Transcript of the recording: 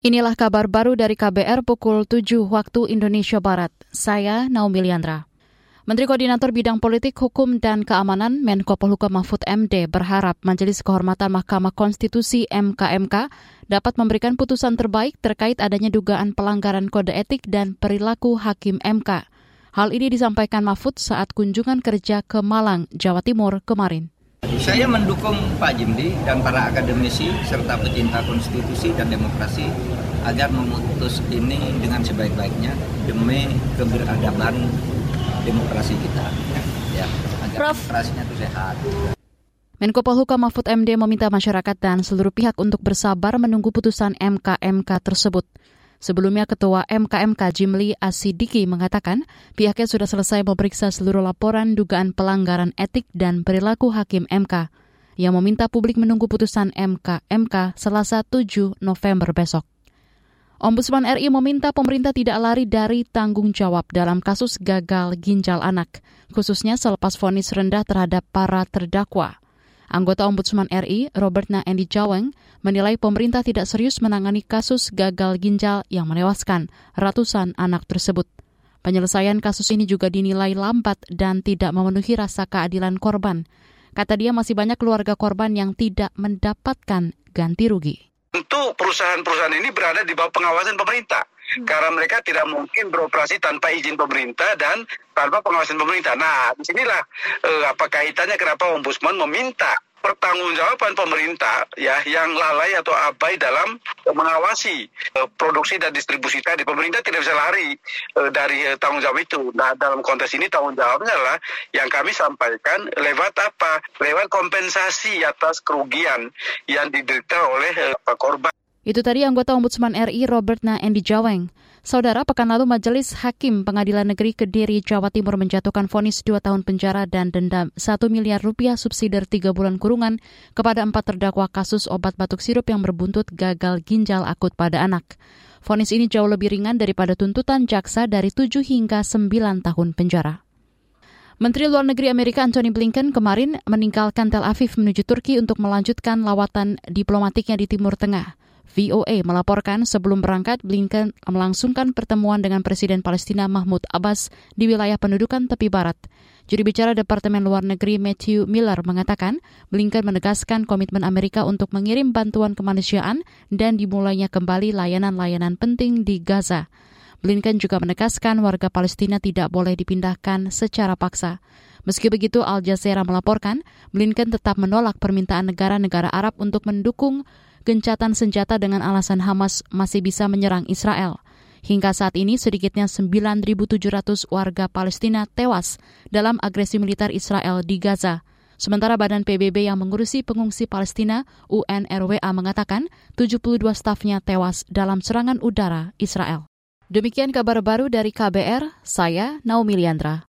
Inilah kabar baru dari KBR pukul 7 waktu Indonesia Barat. Saya Naomi Liandra. Menteri Koordinator Bidang Politik, Hukum, dan Keamanan Menko Polhukam Mahfud MD berharap Majelis Kehormatan Mahkamah Konstitusi MKMK dapat memberikan putusan terbaik terkait adanya dugaan pelanggaran kode etik dan perilaku hakim MK. Hal ini disampaikan Mahfud saat kunjungan kerja ke Malang, Jawa Timur kemarin. Saya mendukung Pak Jimli dan para akademisi serta pecinta konstitusi dan demokrasi agar memutus ini dengan sebaik-baiknya demi keberadaban demokrasi kita. Ya, agar Prof. demokrasinya itu sehat. Menko Polhukam Mahfud MD meminta masyarakat dan seluruh pihak untuk bersabar menunggu putusan MK-MK tersebut. Sebelumnya Ketua MKMK Jimli Asidiki mengatakan pihaknya sudah selesai memeriksa seluruh laporan dugaan pelanggaran etik dan perilaku hakim MK yang meminta publik menunggu putusan MK-MK Selasa 7 November besok. Ombudsman RI meminta pemerintah tidak lari dari tanggung jawab dalam kasus gagal ginjal anak, khususnya selepas vonis rendah terhadap para terdakwa. Anggota Ombudsman RI, Robertna Endi Jaweng, menilai pemerintah tidak serius menangani kasus gagal ginjal yang menewaskan ratusan anak tersebut. Penyelesaian kasus ini juga dinilai lambat dan tidak memenuhi rasa keadilan korban. Kata dia masih banyak keluarga korban yang tidak mendapatkan ganti rugi. Tentu perusahaan-perusahaan ini berada di bawah pengawasan pemerintah. Hmm. Karena mereka tidak mungkin beroperasi tanpa izin pemerintah dan tanpa pengawasan pemerintah. Nah, di sinilah eh, apa kaitannya kenapa Ombudsman meminta pertanggungjawaban pemerintah ya yang lalai atau abai dalam mengawasi uh, produksi dan distribusi tadi. Pemerintah tidak bisa lari uh, dari uh, tanggung jawab itu. Nah, dalam konteks ini tanggung jawabnya adalah yang kami sampaikan lewat apa? Lewat kompensasi atas kerugian yang diderita oleh uh, korban. Itu tadi anggota Ombudsman RI Robert Na Endi Jaweng. Saudara, pekan lalu Majelis Hakim Pengadilan Negeri Kediri, Jawa Timur menjatuhkan vonis 2 tahun penjara dan denda 1 miliar rupiah subsidi 3 bulan kurungan kepada empat terdakwa kasus obat batuk sirup yang berbuntut gagal ginjal akut pada anak. Vonis ini jauh lebih ringan daripada tuntutan jaksa dari 7 hingga 9 tahun penjara. Menteri Luar Negeri Amerika Antony Blinken kemarin meninggalkan Tel Aviv menuju Turki untuk melanjutkan lawatan diplomatiknya di Timur Tengah. VOA melaporkan sebelum berangkat, Blinken melangsungkan pertemuan dengan Presiden Palestina Mahmud Abbas di wilayah pendudukan tepi barat. Juri bicara Departemen Luar Negeri Matthew Miller mengatakan, Blinken menegaskan komitmen Amerika untuk mengirim bantuan kemanusiaan dan dimulainya kembali layanan-layanan penting di Gaza. Blinken juga menegaskan warga Palestina tidak boleh dipindahkan secara paksa. Meski begitu, Al Jazeera melaporkan, Blinken tetap menolak permintaan negara-negara Arab untuk mendukung gencatan senjata dengan alasan Hamas masih bisa menyerang Israel. Hingga saat ini sedikitnya 9.700 warga Palestina tewas dalam agresi militer Israel di Gaza. Sementara Badan PBB yang mengurusi pengungsi Palestina, UNRWA, mengatakan 72 stafnya tewas dalam serangan udara Israel. Demikian kabar baru dari KBR, saya Naomi Liandra.